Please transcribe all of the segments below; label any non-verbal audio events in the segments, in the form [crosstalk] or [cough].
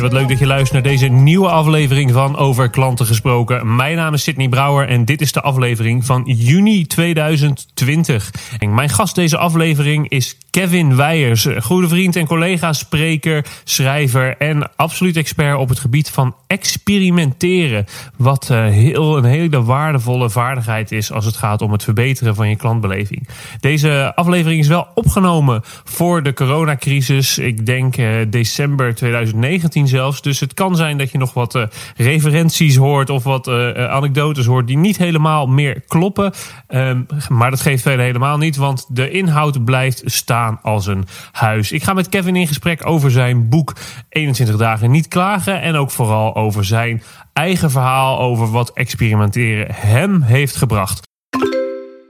Wat leuk dat je luistert naar deze nieuwe aflevering van Over Klanten Gesproken. Mijn naam is Sydney Brouwer en dit is de aflevering van juni 2020. En mijn gast deze aflevering is Kevin Weijers, goede vriend en collega, spreker, schrijver en absoluut expert op het gebied van experimenteren. Wat eh, heel, een hele waardevolle vaardigheid is als het gaat om het verbeteren van je klantbeleving. Deze aflevering is wel opgenomen voor de coronacrisis. Ik denk uh, december 2019 zelfs. Dus het kan zijn dat je nog wat uh, referenties hoort of wat anekdotes hoort die niet helemaal meer kloppen. Um, maar dat geeft verder helemaal niet, want de inhoud blijft staan als een huis. Ik ga met Kevin in gesprek over zijn boek 21 dagen niet klagen en ook vooral over zijn eigen verhaal over wat experimenteren hem heeft gebracht.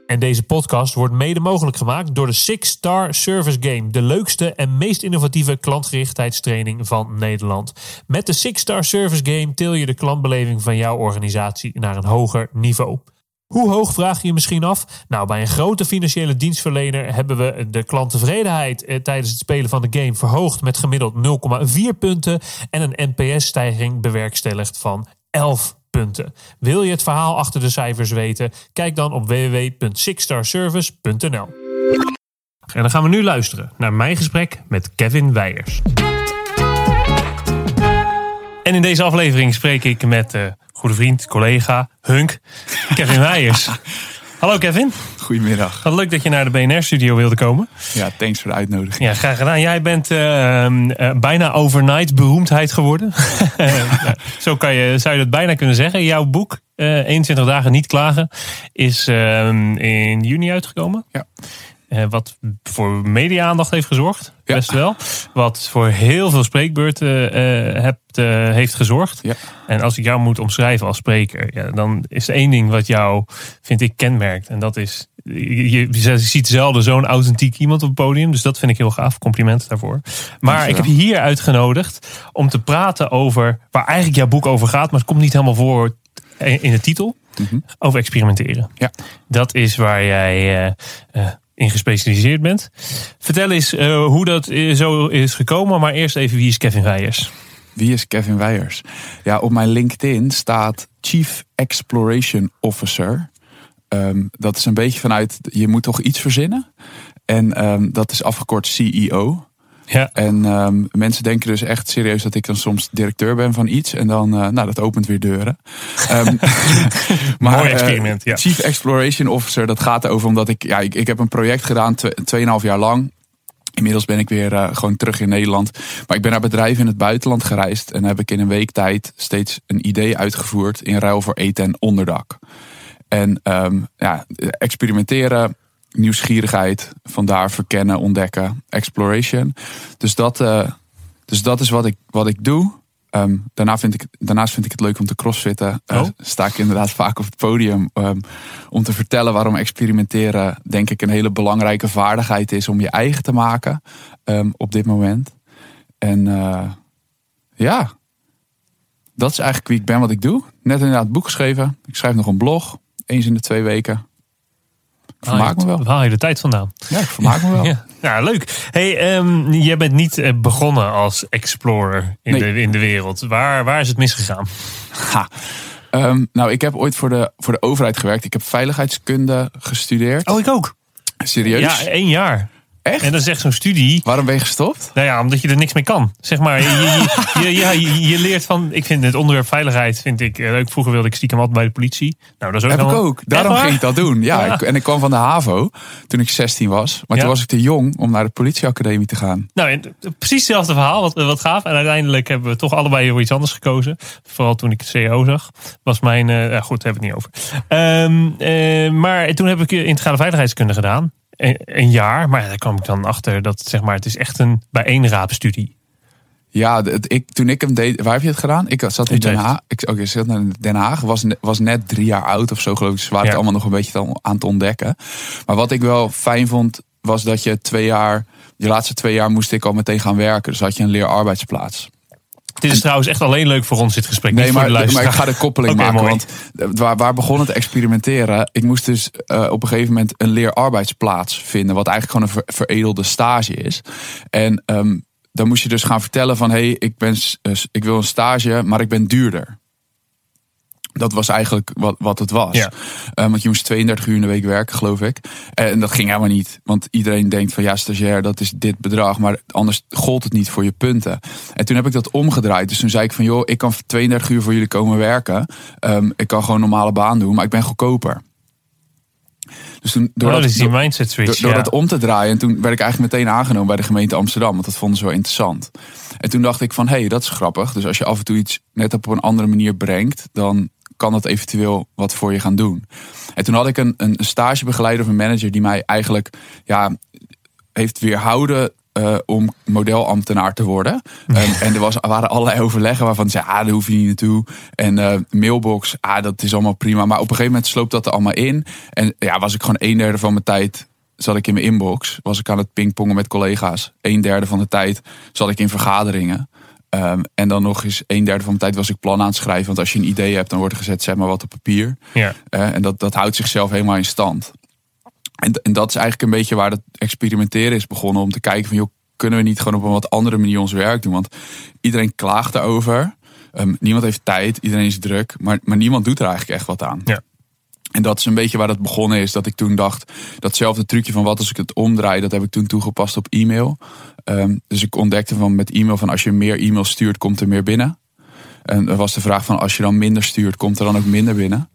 En deze podcast wordt mede mogelijk gemaakt door de Six Star Service Game. De leukste en meest innovatieve klantgerichtheidstraining van Nederland. Met de Six Star Service Game til je de klantbeleving van jouw organisatie naar een hoger niveau. Hoe hoog vraag je je misschien af? Nou, bij een grote financiële dienstverlener hebben we de klanttevredenheid eh, tijdens het spelen van de game verhoogd met gemiddeld 0,4 punten en een NPS-stijging bewerkstelligd van 11 punten. Wil je het verhaal achter de cijfers weten? Kijk dan op www.sixstarservice.nl. En dan gaan we nu luisteren naar mijn gesprek met Kevin Weijers. En in deze aflevering spreek ik met uh, goede vriend, collega, Hunk, [laughs] Kevin Weijers. Hallo Kevin. Goedemiddag. Wat leuk dat je naar de BNR-studio wilde komen. Ja, thanks voor de uitnodiging. Ja, graag gedaan. Jij bent uh, uh, bijna overnight beroemdheid geworden. [laughs] Zo kan je, zou je dat bijna kunnen zeggen. Jouw boek, uh, 21 dagen niet klagen, is ehm, in juni uitgekomen. Ja. Uh, wat voor media-aandacht heeft gezorgd, ja. best wel. Wat voor heel veel spreekbeurten uh, hebt, uh, heeft gezorgd. Ja. En als ik jou moet omschrijven als spreker, ja, dan is er één ding wat jou, vind ik, kenmerkt. En dat is, je, je ziet zelden zo'n authentiek iemand op het podium. Dus dat vind ik heel gaaf. Compliment daarvoor. Maar ik heb je hier uitgenodigd om te praten over waar eigenlijk jouw boek over gaat. Maar het komt niet helemaal voor in de titel. Mm -hmm. Over experimenteren. Ja. Dat is waar jij in gespecialiseerd bent. Vertel eens uh, hoe dat zo is gekomen, maar eerst even wie is Kevin Weijers? Wie is Kevin Weijers? Ja, op mijn LinkedIn staat Chief Exploration Officer. Um, dat is een beetje vanuit, je moet toch iets verzinnen. En um, dat is afgekort CEO. Ja. En um, mensen denken dus echt serieus dat ik dan soms directeur ben van iets. En dan, uh, nou, dat opent weer deuren. [laughs] um, maar, Mooi experiment, ja. Chief Exploration Officer, dat gaat erover omdat ik, ja, ik, ik heb een project gedaan, tweeënhalf jaar lang. Inmiddels ben ik weer uh, gewoon terug in Nederland. Maar ik ben naar bedrijven in het buitenland gereisd. En heb ik in een week tijd steeds een idee uitgevoerd in ruil voor eten en onderdak. En um, ja, experimenteren, nieuwsgierigheid, vandaar verkennen, ontdekken, exploration. Dus dat, uh, dus dat is wat ik, wat ik doe. Um, daarna vind ik, daarnaast vind ik het leuk om te crossfitten. Uh, oh. sta ik inderdaad vaak op het podium um, om te vertellen waarom experimenteren, denk ik, een hele belangrijke vaardigheid is om je eigen te maken um, op dit moment. En uh, ja, dat is eigenlijk wie ik ben, wat ik doe. Net inderdaad het boek geschreven. Ik schrijf nog een blog, eens in de twee weken. Ik vermaak me wel. Waar haal je de tijd vandaan? Ja, ik vermaak me wel. [laughs] ja. ja, leuk. Hey, um, jij bent niet begonnen als explorer in, Nee. de, in de wereld. Waar, waar is het misgegaan? Ha. Um, nou, ik heb ooit voor de, voor de overheid gewerkt. Ik heb veiligheidskunde gestudeerd. Oh, ik ook. Serieus? Ja, één jaar. Echt? En is echt zo'n studie. Waarom ben je gestopt? Nou ja, omdat je er niks mee kan. Zeg maar, je, je, je, ja, je, leert van. Ik vind het onderwerp veiligheid vind ik eh, leuk. Vroeger wilde ik stiekem altijd bij de politie. Nou, dat is ook Heb ik ook. Daarom ging ik dat doen. Ja, Ja. Ik, en ik kwam van de HAVO toen ik 16 was. Maar Ja. toen was ik te jong om naar de politieacademie te gaan. Nou, en precies hetzelfde verhaal, wat, wat gaaf. En uiteindelijk hebben we toch allebei voor iets anders gekozen. Vooral toen ik het CEO zag. Was mijn. eh, ja, goed, daar hebben we het niet over. Ehm, eh, maar toen heb ik integrale veiligheidskunde gedaan. Een, jaar. Maar daar kwam ik dan achter dat zeg maar, het is echt een bijeenraapstudie. Ja, het, ik, toen ik hem deed, waar heb je het gedaan? Ik zat in Den. Haag. Ik, oké, ik zat in Den Haag, was, was net drie jaar oud of zo geloof ik. Ze waren Ja. het allemaal nog een beetje aan het ontdekken. Maar wat ik wel fijn vond, was dat je twee jaar, die laatste twee jaar moest ik al meteen gaan werken. Dus had je een leerarbeidsplaats. Dit is trouwens echt alleen leuk voor ons, dit gesprek. Nee, maar, ik ga de koppeling [laughs] maken. mooi. Want eh, waar, waar begon het experimenteren? Ik moest dus eh, op een gegeven moment een leerarbeidsplaats vinden. Wat eigenlijk gewoon een ver- veredelde stage is. En ehm, dan moest je dus gaan vertellen van... hé, hey, ik, ben eh, ik wil een stage, maar ik ben duurder. Dat was eigenlijk wat, wat het was. Ja. Eh, want je moest 32 uur in de week werken, geloof ik. En dat ging helemaal niet. Want iedereen denkt van ja, stagiair, dat is dit bedrag. Maar anders gold het niet voor je punten. En toen heb ik dat omgedraaid. Dus toen zei ik van joh, ik kan 32 uur voor jullie komen werken. Ehm, ik kan gewoon een normale baan doen, maar ik ben goedkoper. Dus toen, door Oh, dat- die mindset switch. door, door ja. dat om te draaien. En toen werd ik eigenlijk meteen aangenomen bij de gemeente Amsterdam. Want dat vonden ze wel interessant. En toen dacht ik van, hé, hey, dat is grappig. Dus als je af en toe iets net op een andere manier brengt... dan kan dat eventueel wat voor je gaan doen. En toen had ik een, een stagebegeleider of een manager... die mij eigenlijk ja, heeft weerhouden eh, om modelambtenaar te worden. [laughs] En er was, waren allerlei overleggen waarvan ze ah, daar hoef je niet naartoe. En eh, mailbox, ah, dat is allemaal prima. Maar op een gegeven moment sloopt dat er allemaal in. En ja, was ik gewoon een derde van mijn tijd zat ik in mijn inbox. Was ik aan het pingpongen met collega's. Een derde van de tijd zat ik in vergaderingen. Ehm, en dan nog eens een derde van mijn tijd was ik plan aan het schrijven. Want als je een idee hebt, dan wordt er gezet, zet maar wat op papier. Ja. Eh, en dat, dat houdt zichzelf helemaal in stand. En, en dat is eigenlijk een beetje waar het experimenteren is begonnen. Om te kijken van, joh, kunnen we niet gewoon op een wat andere manier ons werk doen? Want iedereen klaagt erover. Ehm, niemand heeft tijd, iedereen is druk. Maar, maar niemand doet er eigenlijk echt wat aan. Ja. En dat is een beetje waar het begonnen is. Dat ik toen dacht, datzelfde trucje van wat als ik het omdraai, dat heb ik toen toegepast op e-mail. Ehm, dus ik ontdekte van met e-mail van als je meer e-mail stuurt, komt er meer binnen. En er was de vraag van als je dan minder stuurt, komt er dan ook minder binnen.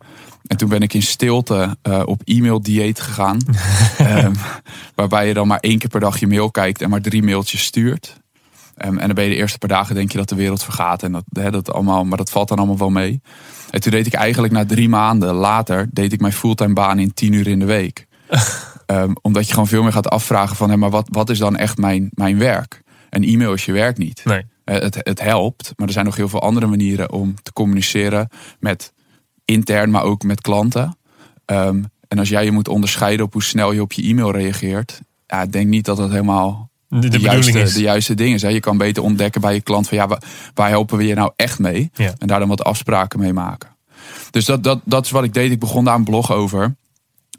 En toen ben ik in stilte eh, op e-mail dieet gegaan. [laughs] Ehm, waarbij je dan maar één keer per dag je mail kijkt en maar drie mailtjes stuurt. Ehm, en dan ben je de eerste paar dagen denk je dat de wereld vergaat. En dat, dat allemaal, maar dat valt dan allemaal wel mee. En toen deed ik eigenlijk na drie maanden later, deed ik mijn fulltime baan in tien uur in de week. [laughs] Ehm, omdat je gewoon veel meer gaat afvragen van, hé, maar wat, wat is dan echt mijn, mijn werk? En e-mail is je werk niet. Nee. Eh, Het, het helpt, maar er zijn nog heel veel andere manieren om te communiceren met intern, maar ook met klanten. Ehm, en als jij je moet onderscheiden op hoe snel je op je e-mail reageert, ja, denk niet dat dat helemaal De, de de, bedoeling juiste, is. de juiste ding is. Hè. Je kan beter ontdekken bij je klant van ja, waar, waar helpen we je nou echt mee? Ja. En daar dan wat afspraken mee maken. Dus dat, dat, dat is wat ik deed. Ik begon daar een blog over.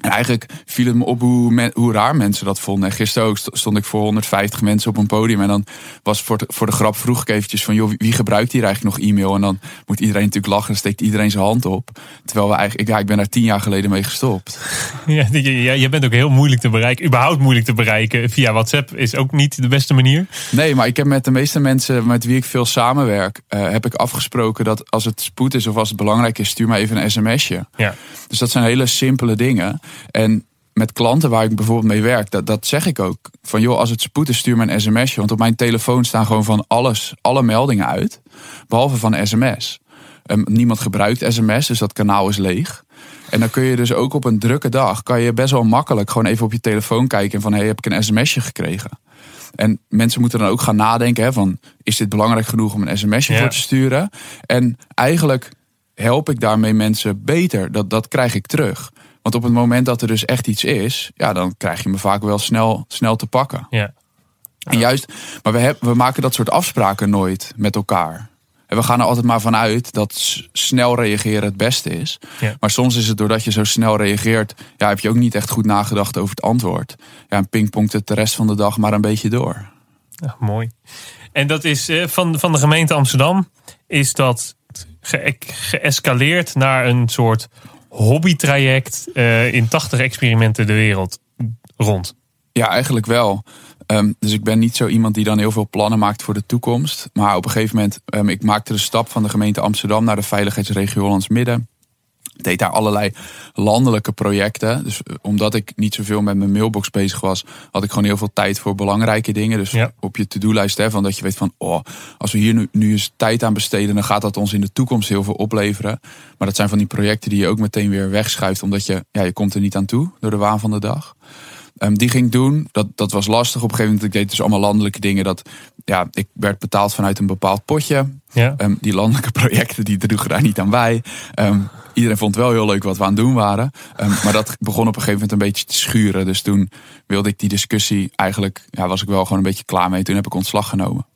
En eigenlijk viel het me op hoe, men- hoe raar mensen dat vonden. En gisteren ook st- stond ik voor 150 mensen op een podium. En dan was voor de, voor de grap vroeg ik eventjes van... joh, wie- gebruikt hier eigenlijk nog e-mail? En dan moet iedereen natuurlijk lachen en steekt iedereen zijn hand op. Terwijl we eigenlijk, ja, ik ben daar tien jaar geleden mee gestopt. [laughs] Ja, je, je- je bent ook heel moeilijk te bereiken. Überhaupt moeilijk te bereiken. Via WhatsApp is ook niet de beste manier. Nee, maar ik heb met de meeste mensen met wie ik veel samenwerk... eh, heb ik afgesproken dat als het spoed is of als het belangrijk is... stuur maar even een sms'je. Ja. Dus dat zijn hele simpele dingen. En met klanten waar ik bijvoorbeeld mee werk, dat, dat zeg ik ook. Van joh, als het spoed is, stuur me een sms'je. Want op mijn telefoon staan gewoon van alles, alle meldingen uit. Behalve van sms. Ehm, niemand gebruikt sms, dus dat kanaal is leeg. En dan kun je dus ook op een drukke dag, kan je best wel makkelijk gewoon even op je telefoon kijken. Van hey, heb ik een sms'je gekregen? En mensen moeten dan ook gaan nadenken hè, van, is dit belangrijk genoeg om een sms'je Ja. voor te sturen? En eigenlijk help ik daarmee mensen beter. Dat, dat krijg ik terug. Want op het moment dat er dus echt iets is, ja, dan krijg je me vaak wel snel, snel te pakken. Ja. En juist, maar we, heb, we maken dat soort afspraken nooit met elkaar. En we gaan er altijd maar vanuit dat snel reageren het beste is. Ja. Maar soms is het doordat je zo snel reageert, ja, heb je ook niet echt goed nagedacht over het antwoord. Ja, en pingpongt het de rest van de dag maar een beetje door. Ja, mooi. En dat is eh, van, van de gemeente Amsterdam is dat ge- geëscaleerd naar een soort hobbytraject eh, in 80 experimenten de wereld rond. Ja, eigenlijk wel. Ehm, dus ik ben niet zo iemand die dan heel veel plannen maakt voor de toekomst. Maar op een gegeven moment, um, ik maakte de stap van de gemeente Amsterdam naar de veiligheidsregio Hollands Midden. Deed daar allerlei landelijke projecten. Dus eh, omdat ik niet zoveel met mijn mailbox bezig was, had ik gewoon heel veel tijd voor belangrijke dingen. Dus Ja. op je to-do-lijst, hè, van dat je weet van, oh, als we hier nu, nu eens tijd aan besteden, dan gaat dat ons in de toekomst heel veel opleveren. Maar dat zijn van die projecten die je ook meteen weer wegschuift, omdat je, ja, je komt er niet aan toe door de waan van de dag. Ehm, die ging ik doen. Dat, dat was lastig op een gegeven moment. Ik deed dus allemaal landelijke dingen. Dat, ja, ik werd betaald vanuit een bepaald potje. Ja. Ehm, die landelijke [laughs] projecten die droegen daar niet aan bij. Ehm, iedereen vond wel heel leuk wat we aan het doen waren. Maar dat begon op een gegeven moment een beetje te schuren. Dus toen wilde ik die discussie eigenlijk, ja, was ik wel gewoon een beetje klaar mee. Toen heb ik ontslag genomen.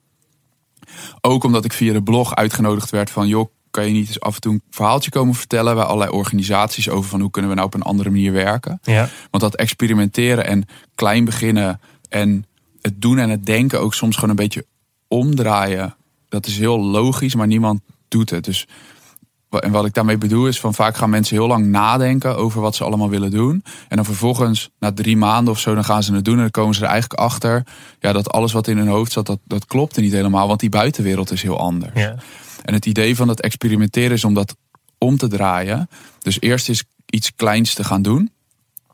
Ook omdat ik via de blog uitgenodigd werd van, joh, kan je niet eens af en toe een verhaaltje komen vertellen bij allerlei organisaties over van hoe kunnen we nou op een andere manier werken. Ja. Want dat experimenteren en klein beginnen en het doen en het denken ook soms gewoon een beetje omdraaien. Dat is heel logisch, maar niemand doet het. Dus en wat ik daarmee bedoel is van vaak gaan mensen heel lang nadenken over wat ze allemaal willen doen. En dan vervolgens na drie maanden of zo dan gaan ze het doen en dan komen ze er eigenlijk achter ja, dat alles wat in hun hoofd zat, dat, dat klopte niet helemaal. Want die buitenwereld is heel anders. Ja. En het idee van dat experimenteren is om dat om te draaien. Dus eerst is iets kleins te gaan doen.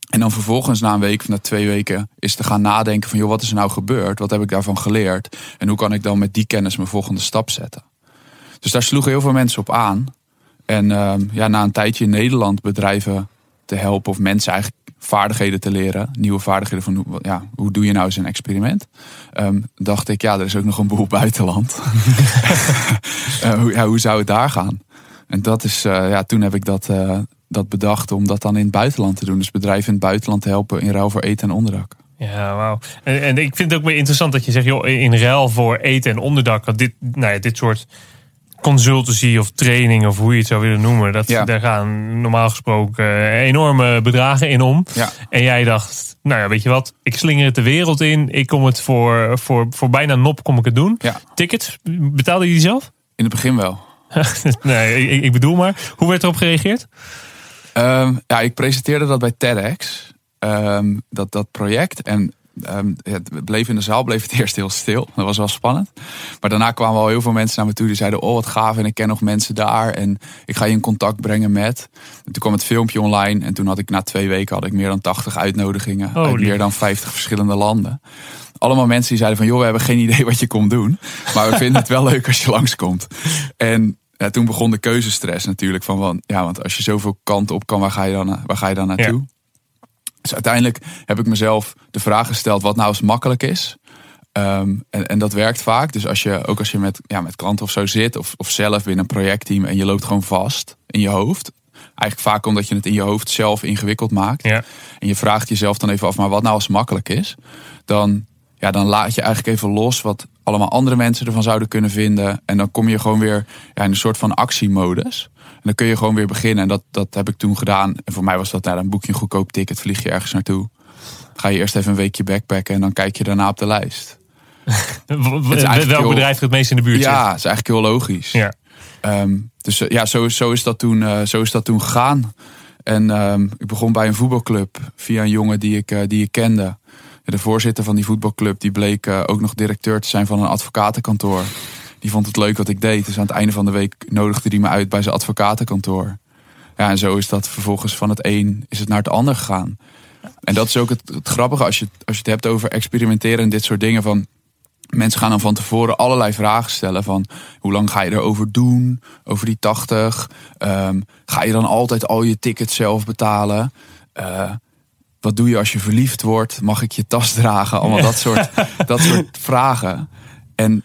En dan vervolgens na een week of na twee weken is te gaan nadenken van joh, wat is er nou gebeurd? Wat heb ik daarvan geleerd? En hoe kan ik dan met die kennis mijn volgende stap zetten? Dus daar sloegen heel veel mensen op aan. En ehm, ja, na een tijdje in Nederland bedrijven te helpen of mensen eigenlijk vaardigheden te leren, nieuwe vaardigheden van hoe, ja, hoe doe je nou een experiment? Ehm, dacht ik, ja, er is ook nog een boel [laughs] buitenland. [laughs] Eh, hoe zou het daar gaan? En dat is, eh, ja, toen heb ik dat, eh, dat bedacht om dat dan in het buitenland te doen. Dus bedrijven in het buitenland te helpen in ruil voor eten en onderdak. Ja, wauw. En, en ik vind het ook weer interessant dat je zegt, joh, in ruil voor eten en onderdak, dat dit, nou ja, dit soort consultancy of training of hoe je het zou willen noemen, dat, Ja. daar gaan normaal gesproken eh, enorme bedragen in om. Ja. En jij dacht, nou ja, weet je wat, ik slinger het de wereld in, ik kom het voor, voor, voor bijna nop kom ik het doen. Ja, Tickets, betaalde je die zelf? in het begin wel. [laughs] nee, ik, ik bedoel maar, hoe werd erop gereageerd? Ehm, ja, ik presenteerde dat bij TEDx, ehm, dat, dat project. En ehm, het bleef in de zaal bleef het [laughs] eerst heel stil. Dat was wel spannend. Maar daarna kwamen al heel veel mensen naar me toe die zeiden: Oh, wat gaaf. En ik ken nog mensen daar. En ik ga je in contact brengen met. En toen kwam het filmpje online. En toen had ik na twee weken had ik meer dan 80 uitnodigingen Oh, uit meer dan 50 verschillende landen. Allemaal mensen die zeiden van joh, we hebben geen [laughs] idee wat je komt doen. Maar we vinden het wel leuk als je langskomt. En ja, toen begon de keuzestress natuurlijk. Van, van, ja, want als je zoveel kanten op kan, waar ga je dan, na- waar ga je dan naartoe? Dus uiteindelijk heb ik mezelf de vraag gesteld wat nou eens makkelijk is. Ehm, en, en dat werkt vaak. Dus als je, ook als je met, ja, met klanten of zo zit, of, of zelf binnen een projectteam en je loopt gewoon vast in je hoofd. Eigenlijk vaak omdat je het in je hoofd zelf ingewikkeld maakt. Ja. En je vraagt jezelf dan even af, maar wat nou als makkelijk is? Dan, ja, dan laat je eigenlijk even los wat allemaal andere mensen ervan zouden kunnen vinden. En dan kom je gewoon weer ja, in een soort van actiemodus. En dan kun je gewoon weer beginnen. En dat, dat heb ik toen gedaan. En voor mij was dat, nou, dan boek je een goedkoop ticket, vlieg je ergens naartoe. Ga je eerst even een weekje backpacken en dan kijk je daarna op de lijst. [laughs] Welk heel- bedrijf het meest in de buurt zit? Ja, is eigenlijk heel logisch. Ja. Ehm, dus eh, ja, zo, zo, is dat toen, eh, zo is dat toen gegaan. En ehm, ik begon bij een voetbalclub via een jongen die ik, eh, die ik kende. De voorzitter van die voetbalclub die bleek eh, ook nog directeur te zijn van een advocatenkantoor. Die vond het leuk wat ik deed. Dus aan het einde van de week nodigde hij me uit bij zijn advocatenkantoor. Ja, en zo is dat vervolgens van het een is het naar het ander gegaan. En dat is ook het, grappige als je, als je het hebt over experimenteren en dit soort dingen. Van, mensen gaan dan van tevoren allerlei vragen stellen van hoe lang ga je erover doen, over die 80. Ehm, ga je dan altijd al je tickets zelf betalen? Eh, wat doe je als je verliefd wordt? Mag ik je tas dragen? Allemaal dat soort, [laughs] dat soort vragen. En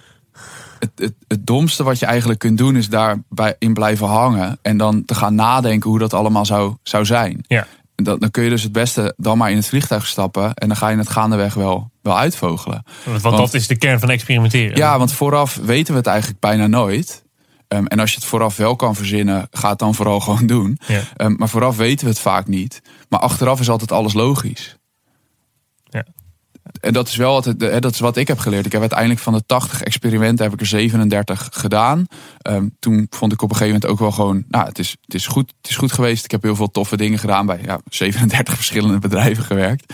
het, het, het domste wat je eigenlijk kunt doen is daarbij in blijven hangen. En dan te gaan nadenken hoe dat allemaal zou, zou zijn. Ja. En dat, dan kun je dus het beste dan maar in het vliegtuig stappen. En dan ga je het gaandeweg wel, wel uitvogelen. Want, Want- dat is de kern van experimenteren. Ja, want vooraf weten we het eigenlijk bijna nooit. Ehm, en als je het vooraf wel kan verzinnen, ga het dan vooral [laughs] gewoon doen. Ja. Ehm, maar vooraf weten we het vaak niet. Maar achteraf is altijd alles logisch. Ja. En dat is wel hè, dat is wat ik heb geleerd. Ik heb uiteindelijk van de 80 experimenten heb ik er 37 gedaan. Ehm, toen vond ik op een gegeven moment ook wel gewoon, nou, het is, het is, goed, het is goed geweest. Ik heb heel veel toffe dingen gedaan bij ja, 37 [laughs] verschillende bedrijven gewerkt.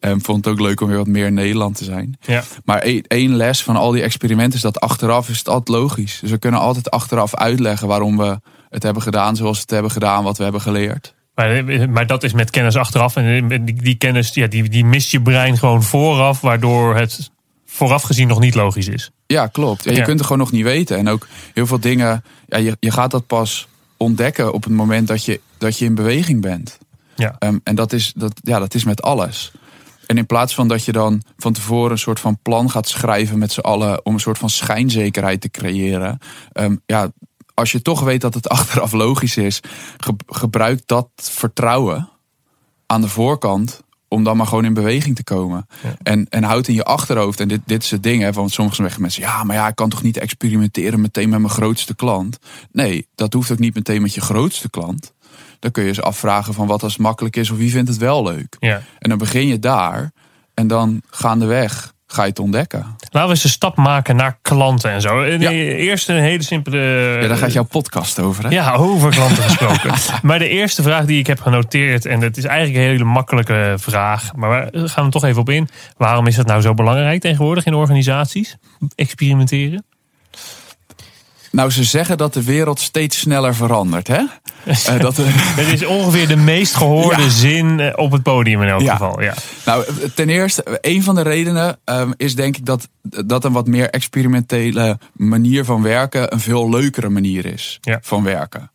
Ehm, vond het ook leuk om weer wat meer in Nederland te zijn. Ja. Maar één- één les van al die experimenten is dat achteraf is het altijd logisch. Dus we kunnen altijd achteraf uitleggen waarom we het hebben gedaan zoals we het hebben gedaan, wat we hebben geleerd. Maar, maar dat is met kennis achteraf. En die, die kennis ja, die, die mist je brein gewoon vooraf, waardoor het vooraf gezien nog niet logisch is. Ja, klopt. Ja, je Ja. kunt het gewoon nog niet weten. En ook heel veel dingen, ja, je, je gaat dat pas ontdekken op het moment dat je, dat je in beweging bent. Ja. Ehm, en dat is, dat, ja, dat is met alles. En in plaats van dat je dan van tevoren een soort van plan gaat schrijven met z'n allen om een soort van schijnzekerheid te creëren. ehm, ja, als je toch weet dat het [laughs] achteraf logisch is, ge- gebruik dat vertrouwen aan de voorkant om dan maar gewoon in beweging te komen. En, en houd in je achterhoofd, en dit, dit is het ding, hè, want sommige zeggen mensen, ja, maar ja, ik kan toch niet experimenteren meteen met mijn grootste klant. Nee, dat hoeft ook niet meteen met je grootste klant. Dan kun je eens afvragen van wat als makkelijk is of wie vindt het wel leuk. Ja. En dan begin je daar en dan gaandeweg ga je het ontdekken. Laten we eens een stap maken naar klanten en zo. Ja. Eerst een hele simpele... Ja, daar gaat jouw podcast over, hè? Ja, over klanten gesproken. [laughs] maar de eerste vraag die ik heb genoteerd, en dat is eigenlijk een hele makkelijke vraag, maar we gaan er toch even op in. Waarom is dat nou zo belangrijk tegenwoordig in organisaties? Experimenteren? Nou, ze zeggen dat de wereld steeds sneller verandert, hè? [laughs] Eh, dat, eh, Dat is ongeveer de meest gehoorde [laughs] Ja. zin eh, op het podium in elk Ja. geval. Ja. Nou, ten eerste, een van de redenen ehm, is denk ik dat, dat een wat meer experimentele manier van werken een veel leukere manier is Ja. van werken.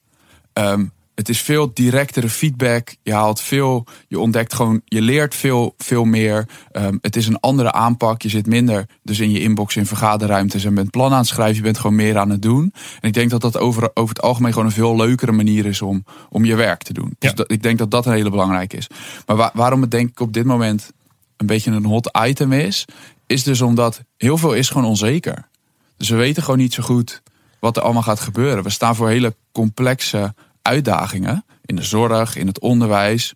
Ehm, het is veel directere feedback. Je haalt veel, je ontdekt gewoon, je leert veel, veel meer. Ehm, het is een andere aanpak. Je zit minder dus in je inbox in vergaderruimtes en bent plan aan het schrijven. Je bent gewoon meer aan het doen. En ik denk dat dat over, over het algemeen gewoon een veel leukere manier is om, om je werk te doen. Dus Ja. dat, ik denk dat dat een hele belangrijke is. Maar wa- waarom het denk ik op dit moment een beetje een hot item is, is dus omdat heel veel is gewoon onzeker. Dus we weten gewoon niet zo goed wat er allemaal gaat gebeuren. We staan voor hele complexe uitdagingen in de zorg, in het onderwijs,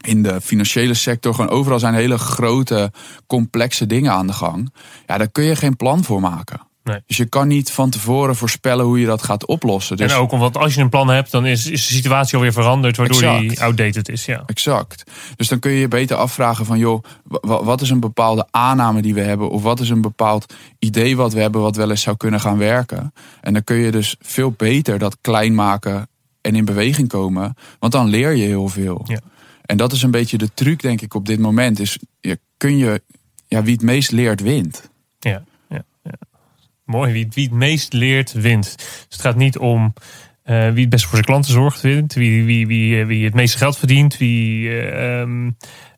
in de financiële sector. Gewoon overal zijn hele grote, complexe dingen aan de gang. Ja, daar kun je geen plan voor maken. Nee. Dus je kan niet van tevoren voorspellen hoe je dat gaat oplossen. Dus En ook omdat als je een plan hebt, dan is, is de situatie alweer veranderd, waardoor die Exact. outdated is. Ja. Exact. Dus dan kun je je beter afvragen van joh, wa- wa- wat is een bepaalde aanname die we hebben? Of wat is een bepaald idee wat we hebben wat wel eens zou kunnen gaan werken? En dan kun je dus veel beter dat klein maken en in beweging komen. Want dan leer je heel veel. Ja. En dat is een beetje de truc denk ik op dit moment. Is kun je, ja, wie het meest leert wint. Ja, ja, ja. Mooi, wie, wie het meest leert, wint. Dus het gaat niet om eh, wie het best voor zijn klanten zorgt, wint. Wie, wie, wie, eh, wie het meeste geld verdient. Wie, eh, ehm,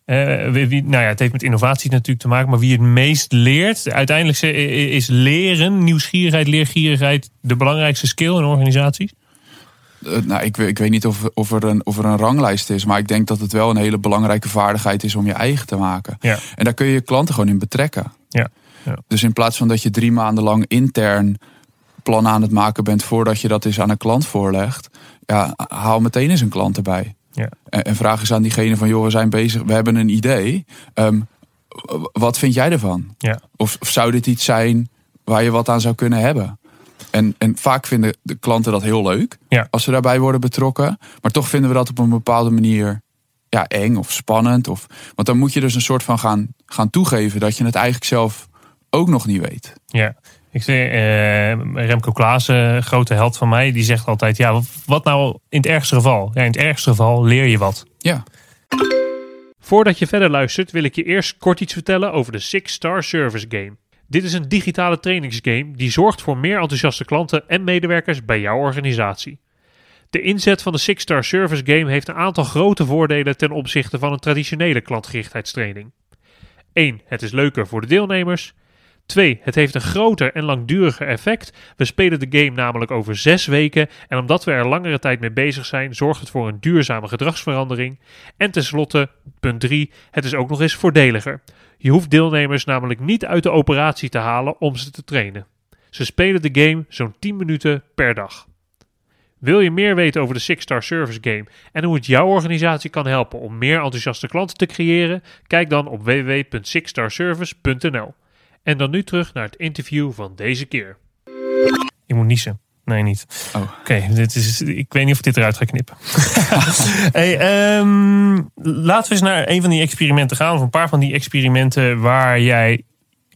eh, wie, wie- nou ja, het heeft met innovatie natuurlijk te maken. Maar wie het meest leert. Uiteindelijk is- is leren, nieuwsgierigheid, leergierigheid de belangrijkste skill in organisaties. Eh, nou, ik, weet- ik weet niet of, of, er een, of er een ranglijst is. Maar ik denk dat het wel een hele belangrijke vaardigheid is om je eigen te maken. Ja. En daar kun je je klanten gewoon in betrekken. Ja, ja. Dus in plaats van dat je drie maanden lang intern plan aan het maken bent voordat je dat eens aan een klant voorlegt, ja, haal meteen eens een klant erbij. Ja. En, en vraag eens aan diegene van, joh, we zijn bezig, we hebben een idee. Ehm, wat vind jij ervan? Ja. Of, of zou dit iets zijn waar je wat aan zou kunnen hebben? En, en vaak vinden de klanten dat heel leuk Ja. als ze daarbij worden betrokken. Maar toch vinden we dat op een bepaalde manier ja, eng of spannend. Of, want dan moet je dus een soort van gaan, gaan toegeven dat je het eigenlijk zelf ook nog niet weet. Ja, ik zeg, eh, Remco Klaassen, grote held van mij, die zegt altijd: ja, wat nou in het ergste geval? Ja, in het ergste geval leer je wat. Ja, Voordat je verder luistert, wil ik je eerst kort iets vertellen over de Six Star Service Game. Dit is een digitale trainingsgame die zorgt voor meer enthousiaste klanten en medewerkers bij jouw organisatie. De inzet van de Six Star Service Game heeft een aantal grote voordelen ten opzichte van een traditionele klantgerichtheidstraining. 1. Het is leuker voor de deelnemers. 2. Het heeft een groter en langduriger effect. We spelen de game namelijk over 6 weken en omdat we er langere tijd mee bezig zijn, zorgt het voor een duurzame gedragsverandering. En tenslotte, punt 3, het is ook nog eens voordeliger. Je hoeft deelnemers namelijk niet uit de operatie te halen om ze te trainen. Ze spelen de game zo'n 10 minuten per dag. Wil je meer weten over de Six Star Service Game en hoe het jouw organisatie kan helpen om meer enthousiaste klanten te creëren? Kijk dan op www.sixstarservice.nl. En dan nu terug naar het interview van deze keer. Ik. Nee, niet. Oh. Oké, dit is. ik weet niet of ik dit eruit ga knippen. [laughs] hey, ehm, laten we eens naar een van die experimenten gaan. Of een paar van die experimenten waar jij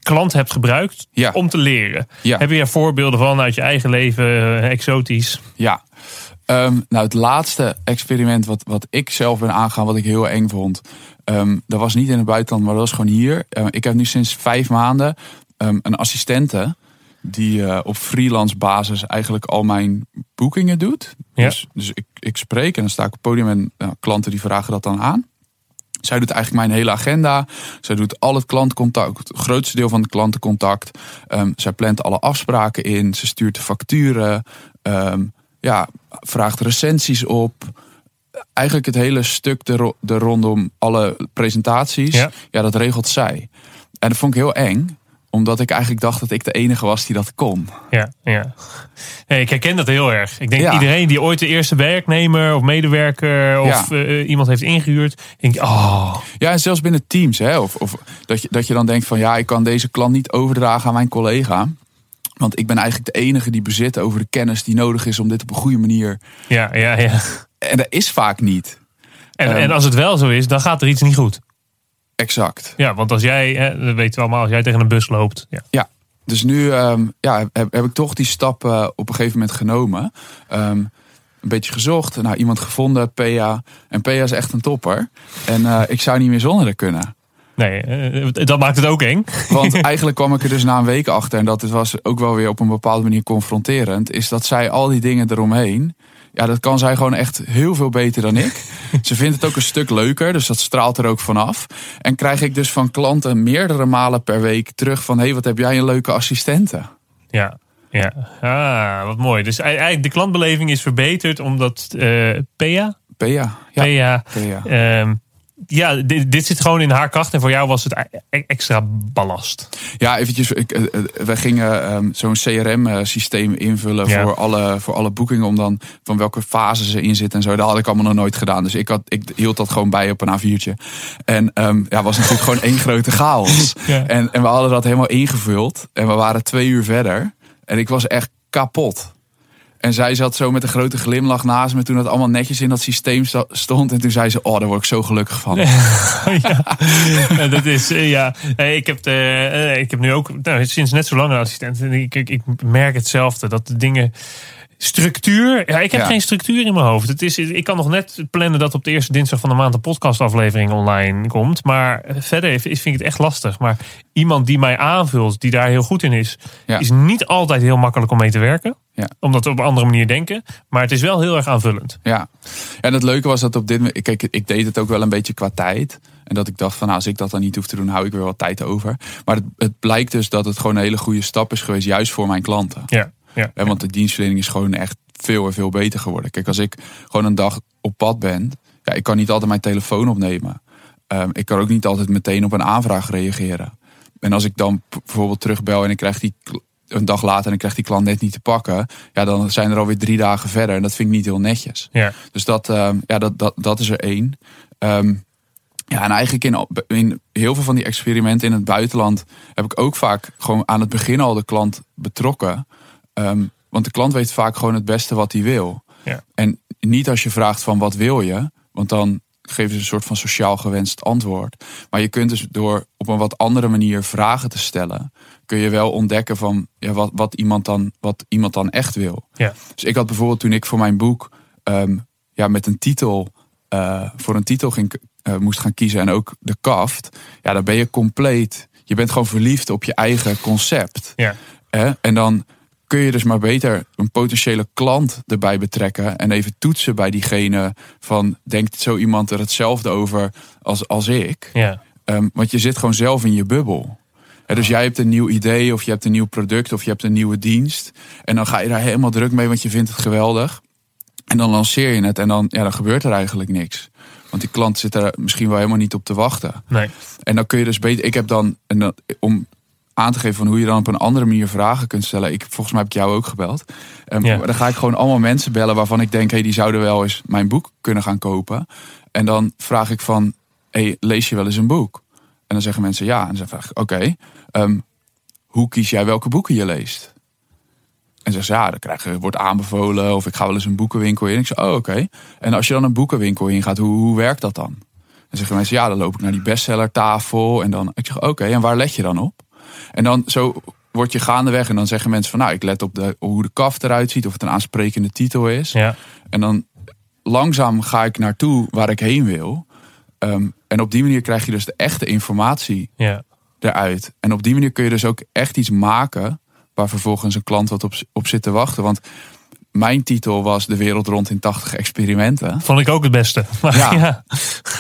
klanten hebt gebruikt Ja. om te leren. Ja. Heb je er voorbeelden van uit je eigen leven, eh, exotisch? ja. Ehm, nou, het laatste experiment wat, wat ik zelf ben aangegaan, wat ik heel eng vond. ehm, dat was niet in het buitenland, maar dat was gewoon hier. Ik heb nu sinds vijf maanden een assistente die eh, op freelance basis eigenlijk al mijn boekingen doet. Ja. Dus, dus ik, ik spreek en dan sta ik op het podium en nou, klanten die vragen dat dan aan. Zij doet eigenlijk mijn hele agenda. Zij doet al het klantcontact, het grootste deel van het klantencontact. Um, zij plant alle afspraken in. Ze stuurt de facturen. Um, ja, vraagt recensies op. Eigenlijk het hele stuk er, er rondom alle presentaties. Ja. ja, dat regelt zij. En dat vond ik heel eng omdat ik eigenlijk dacht dat ik de enige was die dat kon. Ja, ja. Nee, ik herken dat heel erg. Ik denk Ja. iedereen die ooit de eerste werknemer of medewerker of Ja. eh, iemand heeft ingehuurd, denk ik, oh, Ja, en zelfs binnen teams. Hè, of, of dat, je, dat je dan denkt van ja, ik kan deze klant niet overdragen aan mijn collega. Want ik ben eigenlijk de enige die bezit over de kennis die nodig is om dit op een goede manier. ja, ja, ja. En dat is vaak niet. En, Ehm. en als het wel zo is, dan gaat er iets niet goed. Exact. Ja, want als jij, hè, dat weten we allemaal, als jij tegen een bus loopt. Ja, Ja. Dus nu ehm, ja, heb, heb ik toch die stap eh, op een gegeven moment genomen. Ehm, een beetje gezocht, nou, iemand gevonden, PA. En PA is echt een topper. En eh, ik zou niet meer zonder haar kunnen. nee, eh, dat maakt het ook eng. Want [laughs] eigenlijk kwam ik er dus na een week achter, en dat was ook wel weer op een bepaalde manier confronterend, is dat zij al die dingen eromheen, ja, dat kan zij gewoon echt heel veel beter dan ik. [laughs] Ze vindt het ook een stuk leuker, dus dat straalt er ook vanaf. En krijg ik dus van klanten meerdere malen per week terug van, hé, hey, wat heb jij een leuke assistente? Ja, ja. Ah, wat mooi. Dus eigenlijk de klantbeleving is verbeterd omdat eh PA, PA, ja. Ehm, ja, dit, dit zit gewoon in haar kracht en voor jou was het e- extra ballast. Ja, eventjes. Ik, eh, eh, we gingen ehm, zo'n CRM-systeem invullen Ja. voor, alle, voor alle boekingen. Om dan van welke fase ze in zitten en zo. Dat had ik allemaal nog nooit gedaan. Dus ik, had, ik hield dat gewoon bij op een A4'tje. En ehm ja, was natuurlijk gewoon één grote chaos. [laughs] Ja. En, en we hadden dat helemaal ingevuld. En we waren twee uur verder. En ik was echt kapot. En zij zat zo met een grote glimlach naast me toen het allemaal netjes in dat systeem stond. En toen zei ze, oh, daar word ik zo gelukkig van. [laughs] ja, dat is, eh, ja. Eh, Ik heb, de, eh, ik heb nu ook nou, sinds net zo lang een assistent. En ik, ik merk hetzelfde, dat de dingen... Structuur, ja, ik heb Ja. geen structuur in mijn hoofd. Het is, ik kan nog net plannen dat op de eerste dinsdag van de maand een podcastaflevering online komt. Maar verder is- vind ik het echt lastig. Maar iemand die mij aanvult, die daar heel goed in is, Ja. is niet altijd heel makkelijk om mee te werken. Ja. Omdat we op een andere manier denken. Maar het is wel heel erg aanvullend. Ja, en het leuke was dat op dit moment. Kijk, ik deed het ook wel een beetje qua tijd. En dat ik dacht van, nou, als ik dat dan niet hoef te doen, hou ik weer wat tijd over. Maar het, het blijkt dus dat het gewoon een hele goede stap is geweest, juist voor mijn klanten. Ja, ja. En want de dienstverlening is gewoon echt veel en veel beter geworden. Kijk, als ik gewoon een dag op pad ben, ja, ik kan niet altijd mijn telefoon opnemen. Ehm, ik kan ook niet altijd meteen op een aanvraag reageren. En als ik dan bijvoorbeeld terugbel en ik krijg die een dag later en ik krijg die klant net niet te pakken, ja, dan zijn er alweer drie dagen verder. En dat vind ik niet heel netjes. ja. Dus dat, ehm, ja, dat, dat, dat is er één. Ehm, ja, en eigenlijk in, in heel veel van die experimenten in het buitenland heb ik ook vaak gewoon aan het begin al de klant betrokken. Ehm, want de klant weet vaak gewoon het beste wat hij wil. Ja. En niet als je vraagt van wat wil je, want dan geven ze een soort van sociaal gewenst antwoord. Maar je kunt dus door op een wat andere manier vragen te stellen, kun je wel ontdekken van ja, wat, wat, iemand dan, wat iemand dan echt wil. Ja. Dus ik had bijvoorbeeld toen ik voor mijn boek ehm, ja, met een titel, eh, voor een titel ging, eh, moest gaan kiezen en ook de kaft, ja, dan ben je compleet. Je bent gewoon verliefd op je eigen concept. Ja. En dan kun je dus maar beter een potentiële klant erbij betrekken en even toetsen bij diegene van denkt zo iemand er hetzelfde over als, als ik. ja. Ehm, want je zit gewoon zelf in je bubbel. Hè, dus jij hebt een nieuw idee of je hebt een nieuw product of je hebt een nieuwe dienst. En dan ga je daar helemaal druk mee, want je vindt het geweldig. En dan lanceer je het en dan, ja, dan gebeurt er eigenlijk niks. Want die klant zit er misschien wel helemaal niet op te wachten. Nee. En dan kun je dus beter. Ik heb dan, en dan om aan te geven van hoe je dan op een andere manier vragen kunt stellen. Ik, volgens mij heb ik jou ook gebeld. Ja. maar Dan ga ik gewoon allemaal mensen bellen waarvan ik denk, hey, die zouden wel eens mijn boek kunnen gaan kopen. En dan vraag ik van, hey, lees je wel eens een boek? En dan zeggen mensen ja. En dan vraag ik, oké, ehm, hoe kies jij welke boeken je leest? En zeggen ze, ja, dan krijg je, wordt aanbevolen of ik ga wel eens een boekenwinkel in. Ik zeg, oh, oké. En als je dan een boekenwinkel in gaat, hoe, hoe werkt dat dan? Dan zeggen mensen, ja, dan loop ik naar die bestsellertafel. En dan, ik zeg, oké, en waar let je dan op? En dan zo word je gaandeweg en dan zeggen mensen van, nou, ik let op de, hoe de kaft eruit ziet, of het een aansprekende titel is. Ja. En dan langzaam ga ik naartoe waar ik heen wil. Ehm, en op die manier krijg je dus de echte informatie Ja. eruit. En op die manier kun je dus ook echt iets maken waar vervolgens een klant wat op, op zit te wachten. Want mijn titel was De wereld rond in 80 experimenten. Vond ik ook het beste. [laughs] Maar ja. Ja.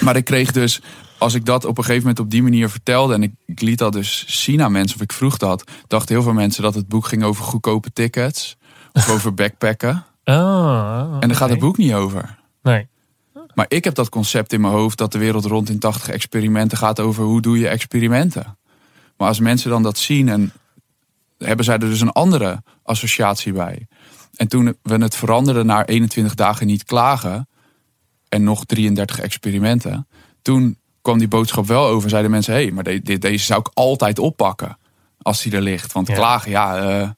Maar ik kreeg dus als ik dat op een gegeven moment op die manier vertelde en ik, ik liet dat dus zien aan mensen of ik vroeg dat, dachten heel veel mensen dat het boek ging over goedkope tickets of [laughs] over backpacken. Oh, En daar gaat het boek niet over. Nee. Maar ik heb dat concept in mijn hoofd dat de wereld rond in 80 experimenten gaat over hoe doe je experimenten. Maar als mensen dan dat zien en hebben zij er dus een andere associatie bij. En toen we het veranderden naar 21 dagen niet klagen en nog 33 experimenten, toen kwam die boodschap wel over. Zeiden mensen, hé, hey, maar de- de- deze zou ik altijd oppakken als die er ligt. Want Ja. klagen, ja. eh,